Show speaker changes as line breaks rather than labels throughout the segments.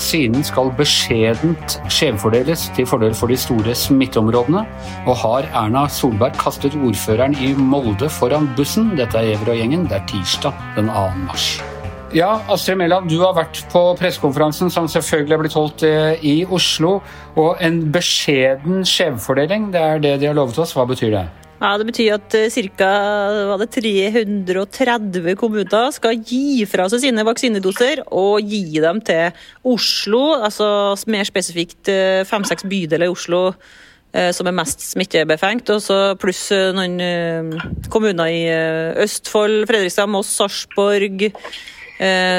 Vaksinen skal beskjedent skjevfordeles til fordel for de store smitteområdene. Og har Erna Solberg kastet ordføreren i Molde foran bussen? Dette er Gjever og gjengen. Det er tirsdag den 2. mars. Ja, Astrid Mæland, du har vært på pressekonferansen som selvfølgelig er blitt holdt eh, i Oslo. Og en beskjeden skjevfordeling, det er det de har lovet oss. Hva betyr det?
Ja, Det betyr at ca. 330 kommuner skal gi fra seg sine vaksinedoser og gi dem til Oslo, altså mer spesifikt eh, fem-seks bydeler i Oslo eh, som er mest smittebefengt, og så pluss eh, noen kommuner i Østfold, Fredrikstad, Moss, Sarpsborg.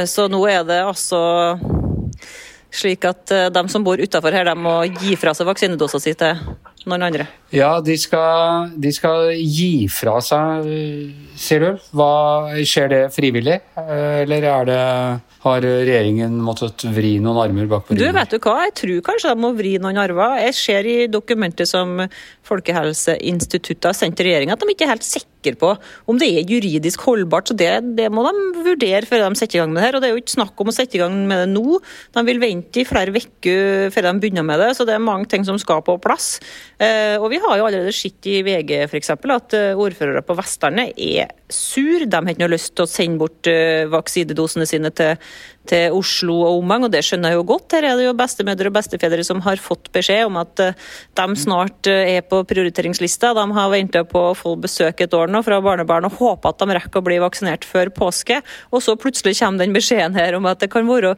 Så nå er det altså slik at de som bor utafor her, de må gi fra seg vaksinedosa si til noen andre?
Ja, de skal, de skal gi fra seg, sier du. Hva, skjer det frivillig, eller er det har regjeringen måttet vri noen armer bak på
ryggen? Du, vet du hva, jeg tror kanskje de må vri noen arver. Jeg ser i dokumentet som Folkehelseinstituttet har sendt til regjeringa, at de ikke er helt sikre på om det er juridisk holdbart. så Det, det må de vurdere før de setter i gang med det her. og Det er jo ikke snakk om å sette i gang med det nå. De vil vente i flere uker før de begynner med det, så det er mange ting som skal på plass. Eh, og Vi har jo allerede sett i VG for eksempel, at eh, ordførere på Vestlandet er sur. De har ikke noe lyst til å sende bort eh, vaksinedosene sine til til Oslo og omegn, og det skjønner jeg jo godt. Her er det jo bestemødre og bestefedre som har fått beskjed om at eh, de snart eh, er på prioriteringslista. De har venta på å få besøk et år nå fra barnebarn og håper at de rekker å bli vaksinert før påske. Og så plutselig kommer den beskjeden her om at det kan være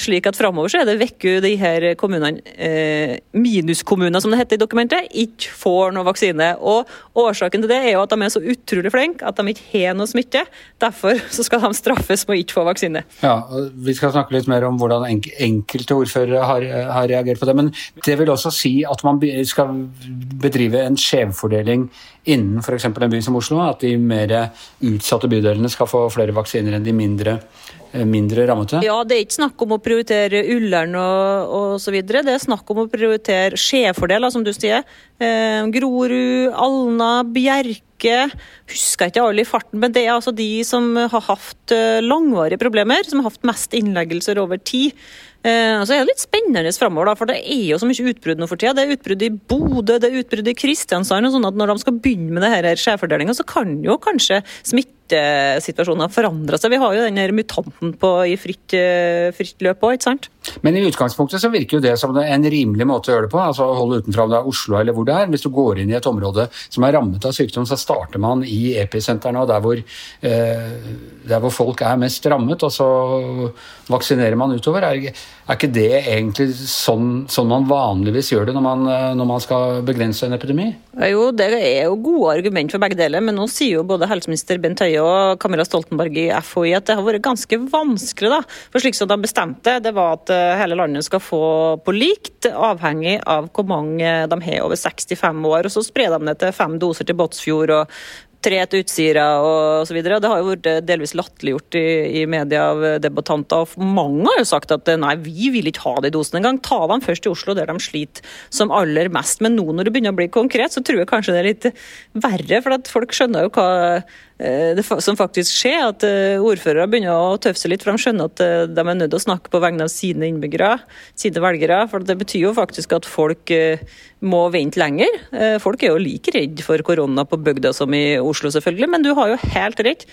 slik at framover så er det vekku de her kommunene, eh, minuskommuner som det heter i dokumentet, ikke får noe vaksine. Og Årsaken til det er jo at de er så utrolig flinke at de ikke har noe smitte. Derfor så skal de straffes med å ikke få vaksine.
Ja, Vi skal snakke litt mer om hvordan enkelte ordførere har, har reagert på det. Men det vil også si at man skal bedrive en skjevfordeling innen f.eks. en by som Oslo. At de mer utsatte bydelene skal få flere vaksiner enn de mindre Eh, mindre rammete?
Ja, det er ikke snakk om å prioritere Ullern og osv. Det er snakk om å prioritere skjevfordeler, som du sier. Eh, Grorud, Alna, Bjerke. Husker ikke alle i farten, men det er altså de som har hatt eh, langvarige problemer, som har hatt mest innleggelser over tid. Eh, så er det litt spennende framover, for det er jo så mye utbrudd nå for tida. Det er utbrudd i Bodø, det er utbrudd i Kristiansand. og sånn at Når de skal begynne med det her skjevfordelinga, så kan jo kanskje smittesituasjonen forandre seg. Vi har jo den mutanten på, i fritt, eh, fritt løp òg, ikke sant?
Men i utgangspunktet så virker jo det som en rimelig måte å gjøre det på. altså Holde utenfra om det er Oslo eller hvor det er. Hvis du går inn i et område som er rammet av sykdom, så starter man i episentrene og der hvor, eh, der hvor folk er mest rammet, og så vaksinerer man utover. Er, ikke det egentlig sånn, sånn, man vanligvis gjør det når man, når man, skal begrense en epidemi?
Jo, det er jo gode argument for begge deler, men nå sier jo både helseminister Bent Høie og Camilla Stoltenberg i FHI at det har vært ganske vanskelig. da. For slik som de bestemte, det var at hele landet skal få på likt, avhengig av hvor mange de har over 65 år. Og så sprer de det til fem doser til Båtsfjord og tre til Utsira osv. Det har jo vært delvis latterliggjort i, i media av debattanter. og Mange har jo sagt at nei, vi vil ikke ha de dosene engang. Ta dem først i Oslo, der de sliter som aller mest. Men nå når det begynner å bli konkret, så tror jeg kanskje det er litt verre. For at folk skjønner jo hva Eh, det som faktisk skjer, at eh, ordførere begynner å tøffe seg litt, for de skjønner at eh, de er nødt til å snakke på vegne av sine innbyggere, sine velgere. For det betyr jo faktisk at folk må vente lenger. Folk er jo like redd for korona på bygda som i Oslo, selvfølgelig, men du har jo helt rett.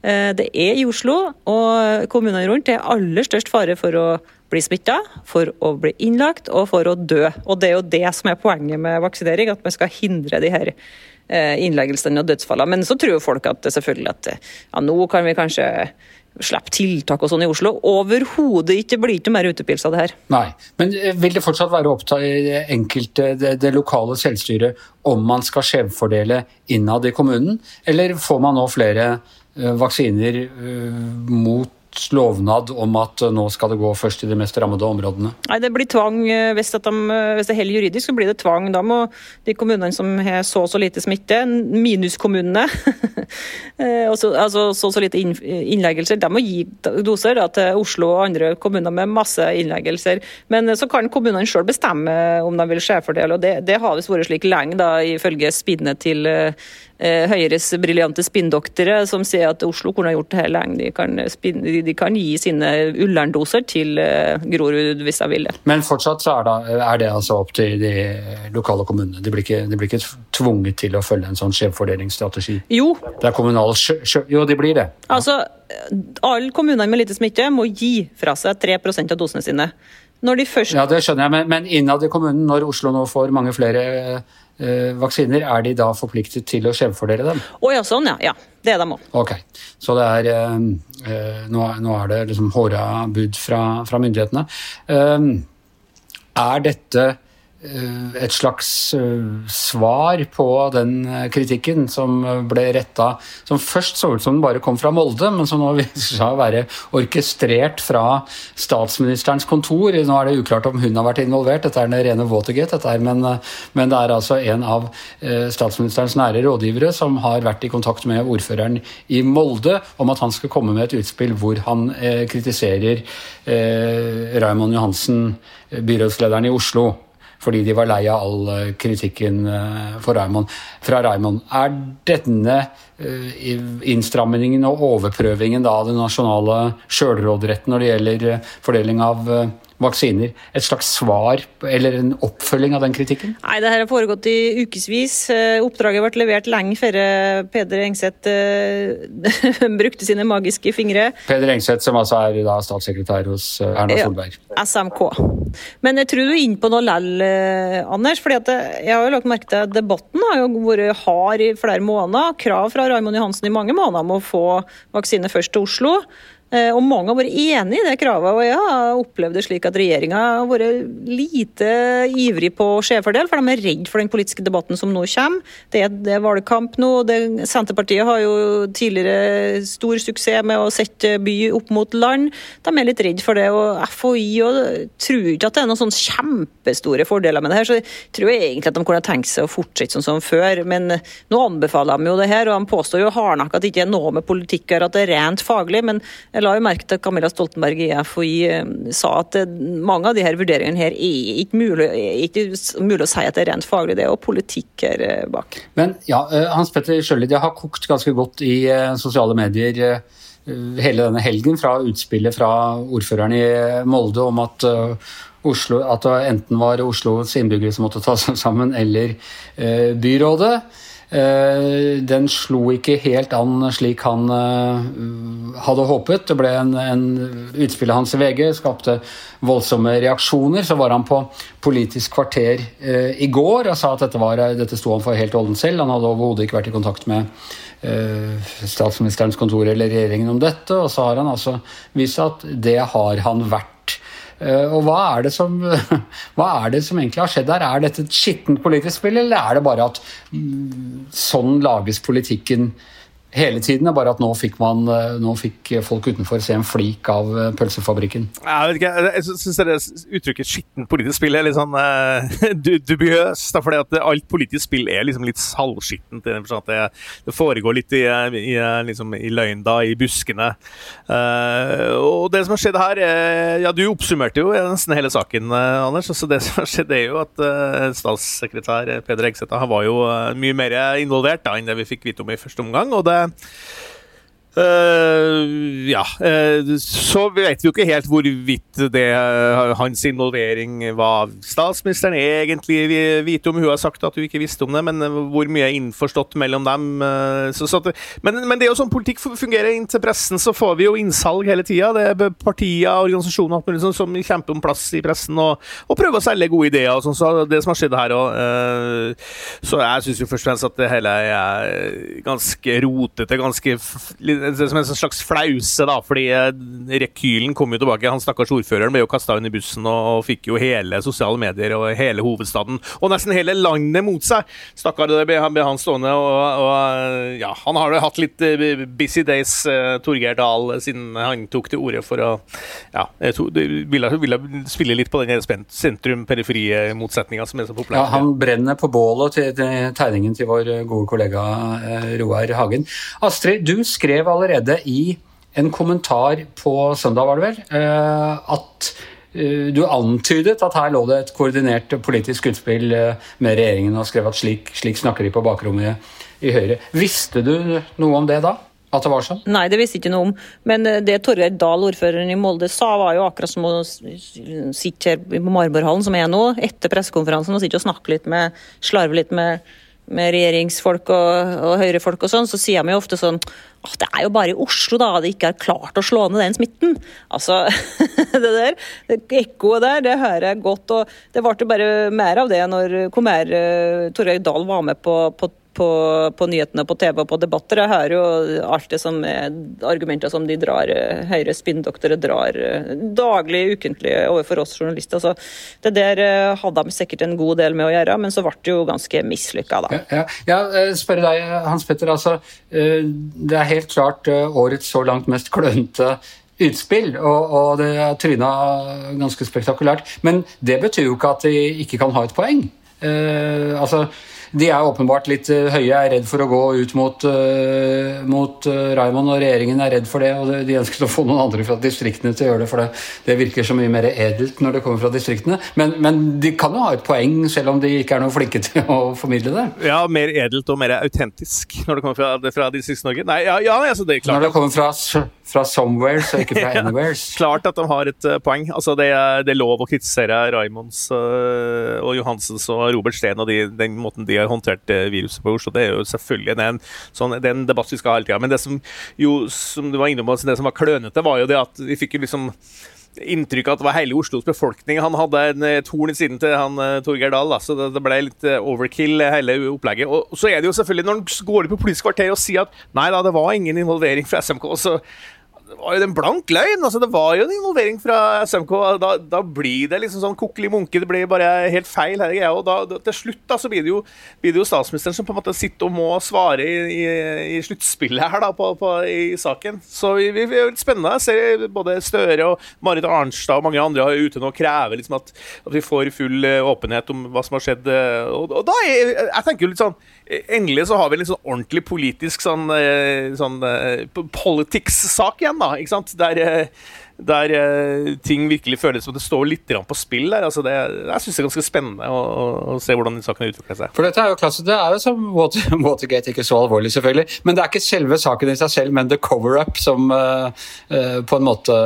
Det er i Oslo og kommunene rundt det er aller størst fare for å bli smitta, for å bli innlagt og for å dø. Og det er jo det som er poenget med vaksinering, at vi skal hindre de her Eh, innleggelsene og dødsfallene. Men så tror folk at selvfølgelig at ja, nå kan vi kanskje slippe tiltak og sånn i Oslo. Overhodet ikke. Blir ikke mer utepils av det her.
Nei, Men eh, vil det fortsatt være opp til enkelte, det, det lokale selvstyret om man skal skjevfordele innad i kommunen, eller får man nå flere vaksiner mot lovnad om at nå skal det gå først i de mest rammede områdene?
Nei, Det blir tvang. Eh, hvis, de, eh, hvis det er helt juridisk, så blir det tvang. Da må de kommunene som har så og så lite smitte, minuskommunene, eh, altså, så og så lite innleggelser, de må gi doser da, til Oslo og andre kommuner med masse innleggelser. Men så kan kommunene sjøl bestemme om de vil skjevfordele, og det, det har visst vært slik lenge, da, ifølge spinnet til eh, Høyres briljante spinndoktere som sier at Oslo kunne ha gjort det her lenge. De kan, spin, de kan gi sine Ullern-doser til eh, Grorud hvis de vil det.
Men fortsatt så er det, er det altså opp til de lokale kommunene. De blir, ikke, de blir ikke tvunget til å følge en sånn skjevfordelingsstrategi?
Jo.
Det er kommunal Jo, de blir det.
Altså, alle kommunene med lite smitte må gi fra seg 3 av dosene sine. Når de først...
Ja, det skjønner jeg, men, men innad i kommunen, når Oslo nå får mange flere eh, vaksiner, er de da forpliktet til å skjevfordele dem?
Å ja, sånn ja. ja. Det er de òg.
Ok. Så det er eh, eh, nå, er det liksom håra bud fra, fra myndighetene. Eh, er dette Eh, et slags eh, svar på den eh, kritikken som ble retta Som først så ut som den bare kom fra Molde, men som nå viser seg å være orkestrert fra statsministerens kontor. Nå er det uklart om hun har vært involvert, dette er den rene Watergate, dette er, men, men, det er altså en av statsministerens nære rådgivere som har vært i kontakt med ordføreren i Molde om at han skal komme med et utspill hvor han eh, kritiserer eh, Raymond Johansen, byrådslederen i Oslo fordi de var lei av all eh, kritikken eh, Raymond, fra Raymond. Er denne eh, innstrammingen og overprøvingen av den nasjonale sjølråderetten når det gjelder fordeling av vaksiner et slags svar eller en oppfølging av den kritikken?
Nei, det her har foregått i ukevis. Eh, oppdraget ble levert lenge før eh, Peder Engseth uh, brukte sine magiske fingre.
Peder Engseth, som altså er da statssekretær hos Erna Solberg.
Ja, SMK. Men jeg tror du er inne på noe lell, Anders. fordi jeg har jo lagt merke til at Debatten har jo vært hard i flere måneder. Krav fra Raymond Johansen i mange måneder om å få vaksine først til Oslo. Eh, og mange har vært enig i det kravet, og jeg har opplevd det slik at regjeringa har vært lite ivrig på skjevfordel, for de er redd for den politiske debatten som nå kommer. Det er, valgkamp nå. Det, Senterpartiet har jo tidligere stor suksess med å sette by opp mot land. De er litt redd for det. og FHI og, tror ikke at det er noen sånn kjempestore fordeler med det her, så jeg tror egentlig at de kunne tenkt seg å fortsette sånn som før. Men nå anbefaler de jo det her, og de påstår jo hardnakka at det ikke er noe med politikk å at det er rent faglig. men jeg la jo merke til at Camilla Stoltenberg i FHI eh, sa at eh, mange av de her vurderingene her er ikke mulig, er ikke mulig å si at det er rent faglig, det er jo politikk her eh, bak.
Men ja, Hans Petter Sjøli, det har kokt ganske godt i sosiale medier hele denne helgen fra utspillet fra ordføreren i Molde om at Oslo, at det enten var Oslos innbyggere som måtte ta seg sammen, eller byrådet. Eh, den slo ikke helt an slik han eh, hadde håpet. Det ble en, en Utspillet hans i VG skapte voldsomme reaksjoner. Så var han på Politisk kvarter eh, i går og sa at dette, var, dette sto han for helt olden selv. Han hadde overhodet ikke vært i kontakt med statsministerens kontor eller regjeringen om dette. Og så har han altså vist at det har han vært og hva er, det som, er det som egentlig har skjedd her? Er dette et skittent politisk spill, eller er det bare at mm, sånn lages politikken hele tiden. bare at nå fikk, man, eh, nå fikk folk utenfor se en flik av eh, pølsefabrikken.
Jeg vet ikke, jeg syns det uttrykket 'skittent politisk spill' er litt sånn uh, dubiøst. fordi alt politisk spill er liksom litt halvskittent. Det, det foregår litt i, i, liksom, i løgna, i buskene. Uh, og det som har skjedd her er, Ja, du oppsummerte jo nesten hele saken, Anders. Altså det som har skjedd, er jo at uh, statssekretær Peder Egseth var jo mye mer involvert da, enn det vi fikk vite om i første omgang. og det Uh, ja. Uh, så vet vi jo ikke helt hvorvidt det uh, hans involvering var statsministeren egentlig vite om. Hun har sagt at hun ikke visste om det, men hvor mye er innforstått mellom dem? Så, så men, men, det er jo sånn politikk fungerer. Inn til pressen så får vi jo innsalg hele tida. Det er partier organisasjoner som, som kjemper om plass i pressen og, og prøver å selge gode ideer. og sånn, så Det som har skjedd her også. så jeg syns først og fremst at det hele er ganske rotete. ganske som en slags flause, da, fordi eh, rekylen kom jo tilbake. Han stakkars ordføreren ble jo kasta under bussen og, fikk jo hele sosiale medier og hele hovedstaden og nesten hele landet mot seg. Stakkar, det ble, han stående og, og, ja, han har jo hatt litt eh, busy days, uh, Torgeir Dahl, siden han tok til orde for å ja, ville, ville spille litt på den sentrum-periferi-motsetninga som er så populær.
Ja, han brenner på bålet til, til tegningen til vår gode kollega Roar Hagen. Astrid, du skrev allerede i en kommentar på søndag, var det vel, eh, at eh, du antydet at her lå det et koordinert politisk utspill eh, med regjeringen og skrev at slik, slik snakker de på bakrommet i Høyre. Visste du noe om det da? At det var sånn?
Nei, det visste ikke noe om. Men det Torgeir Dahl, ordføreren i Molde, sa var jo akkurat som å sitte her på Marborhallen, som er nå, etter pressekonferansen og sitte og snakke litt med, slarve litt med, med regjeringsfolk og, og høyrefolk og sånn, så sier de jo ofte sånn at det er jo bare i Oslo da de ikke har klart å slå ned den smitten. Altså, det der, ekkoet der, det hører jeg godt. og Det ble bare mer av det når hvor uh, Torgeir Dahl var med på, på på, på, nyhetene på TV og på debatter. Jeg hører jo alt det som er argumenter som de drar, Høyre spinndoktorer drar daglig, ukentlig overfor oss journalister. Så det der eh, hadde de sikkert en god del med å gjøre, men så ble det jo ganske mislykka, da.
Ja, ja, ja spør deg, Hans Petter. Altså, eh, det er helt klart eh, årets så langt mest klønete utspill, og, og det er tryna ganske spektakulært. Men det betyr jo ikke at de ikke kan ha et poeng. Uh, altså, de er åpenbart litt eh, høye, er redd for å gå ut mot, uh, mot uh, Raymond, og regjeringen er redd for det. Og de ønsker å få noen andre fra distriktene til å gjøre det, for det, det virker så mye mer edelt når det kommer fra distriktene. Men, men, de kan jo ha et poeng, selv om de ikke er noe flinke til å formidle det.
Ja, mer edelt og mer autentisk når det kommer fra, fra Distrikts-Norge. Nei, ja, ja altså det er klart.
Når det kommer fra, fra somewheres og ikke fra anywheres.
klart at de har et poeng. Altså, det, det, er lov å kritisere Raymonds og Johansens og Robert Steen og de, den måten de har håndtert eh, viruset på Oslo. Det er jo selvfølgelig det en, sånn, det er en debatt vi skal ha hele tida. Men det som jo, som du var innom, altså det som var klønete, var jo det at vi fikk jo liksom inntrykk av at det var hele Oslos befolkning. Han hadde en eh, torn i siden til han uh, Torgeir Dahl, så det, det, ble litt overkill, hele opplegget. Og så er det jo selvfølgelig, når han går ut på Politisk kvarter og sier at nei da, det var ingen involvering fra SMK, så det var jo en blank løgn. altså Det var jo en involvering fra SMK. Da, da blir det liksom sånn kokkelig munke. Det blir bare helt feil. her, og da, Til slutt da, så blir det, jo, blir det jo statsministeren som på en måte sitter og må svare i, i, i sluttspillet her da, på, på, i saken. Så vi, vi, er litt spennende. Jeg ser både Støre og Marit Arnstad og mange andre er ute nå og krever liksom at, at, vi får full eh, åpenhet om hva som har skjedd. Eh, og, og da er, jeg tenker jo litt sånn Endelig så har vi en litt sånn ordentlig politisk sånn, eh, sånn politics-sak igjen da, ikke sant? Der, eh, der eh, ting virkelig føles som det står litt på spill der. Altså det, jeg syns det er ganske spennende å, å, å se hvordan saken saken utvikler seg.
For dette er jo klasse, Det er jo som Watergate, ikke så alvorlig, selvfølgelig. Men det er ikke selve saken i seg selv, men the cover-up som uh, uh, på en måte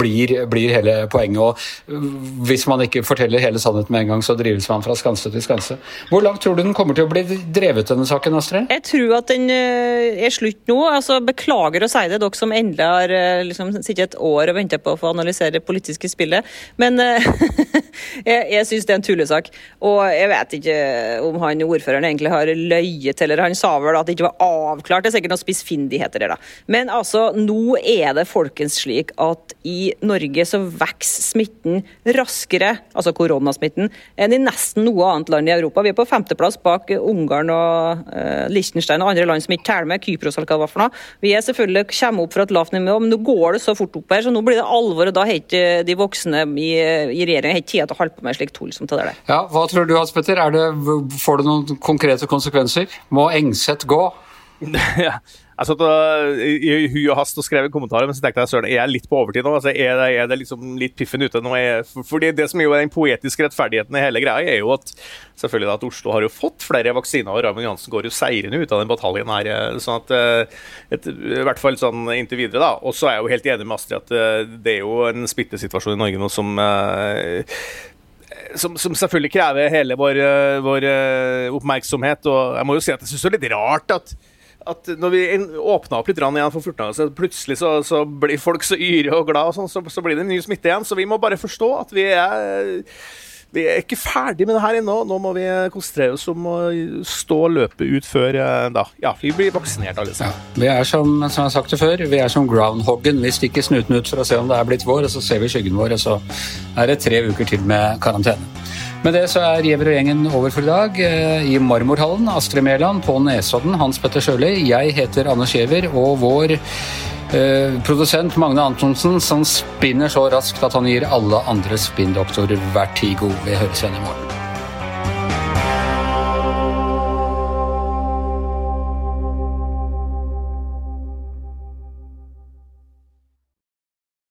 blir, blir, hele poenget. Og hvis man ikke forteller hele sannheten med en gang, så drives man fra skanse til skanse. Hvor langt tror du den kommer til å bli drevet, denne saken, Astrid?
Jeg tror at den er slutt nå. altså Beklager å si det, dere som endelig har liksom, sittet et år og venter på å få analysere det politiske spillet. Men eh, jeg, jeg syns det er en tullesak. Og jeg vet ikke om han ordføreren egentlig har løyet, eller han sa vel at det ikke var avklart. Det er sikkert noen spissfindigheter der, da. Men altså, nå er det folkens slik at i Norge så vokser smitten raskere, altså koronasmitten, enn i nesten noe annet land i Europa. Vi er på femteplass bak Ungarn og uh, Liechtenstein og andre land som ikke teller med. Kypros eller hva for noe. Vi er selvfølgelig kommer opp fra et lavt nivå, men nå går det så fort opp her, så nå blir det alvor. og Da har ikke de voksne i, i regjeringa tid til å holde på med slikt tull som det der.
Ja, hva tror du, Hans Petter? Får det noen konkrete konsekvenser? Må Engseth gå?
Jeg satt i hui og hast og skrev en kommentar, men så tenkte jeg søren, er jeg litt på overtid nå? Altså, er, det, er det liksom litt piffen ute nå? Er, fordi Det som er jo den poetiske rettferdigheten i hele greia, er jo at selvfølgelig at Oslo har jo fått flere vaksiner, og Raymond Johansen går jo seirende ut av den bataljen her. Eh, sånn at, eh, et, I hvert fall sånn inntil videre, da. Og så er jeg jo helt enig med Astrid at eh, det er jo en smittesituasjon i Norge nå som som, som, selvfølgelig krever hele vår, vår, oppmerksomhet. Og jeg må jo si at jeg syns det er litt rart at at når vi åpna opp litt igjen for 14 så plutselig så, så, blir folk så yre og glad, og sånn, så, så, blir det ny smitte igjen. Så vi må bare forstå at vi er vi er ikke ferdig med det her ennå. Nå må vi konsentrere oss om å stå løpet ut før eh, da. Ja, vi blir vaksinert alle sammen.
Ja, vi er som, som jeg har sagt det før, vi er som groundhoggen. Vi stikker snuten ut for å se om det er blitt vår, og så ser vi skyggen vår, og så er det tre uker til med karantene. Med det så er Giæver og gjengen over for i dag. Eh, I Marmorhallen, Astrid Mæland på Nesodden, Hans Petter Sjøli. Jeg heter Anders Giæver, og vår eh, produsent Magne Antonsen som spinner så raskt at han gir alle andre spinndoktorer vertigo. Vi høres igjen i morgen.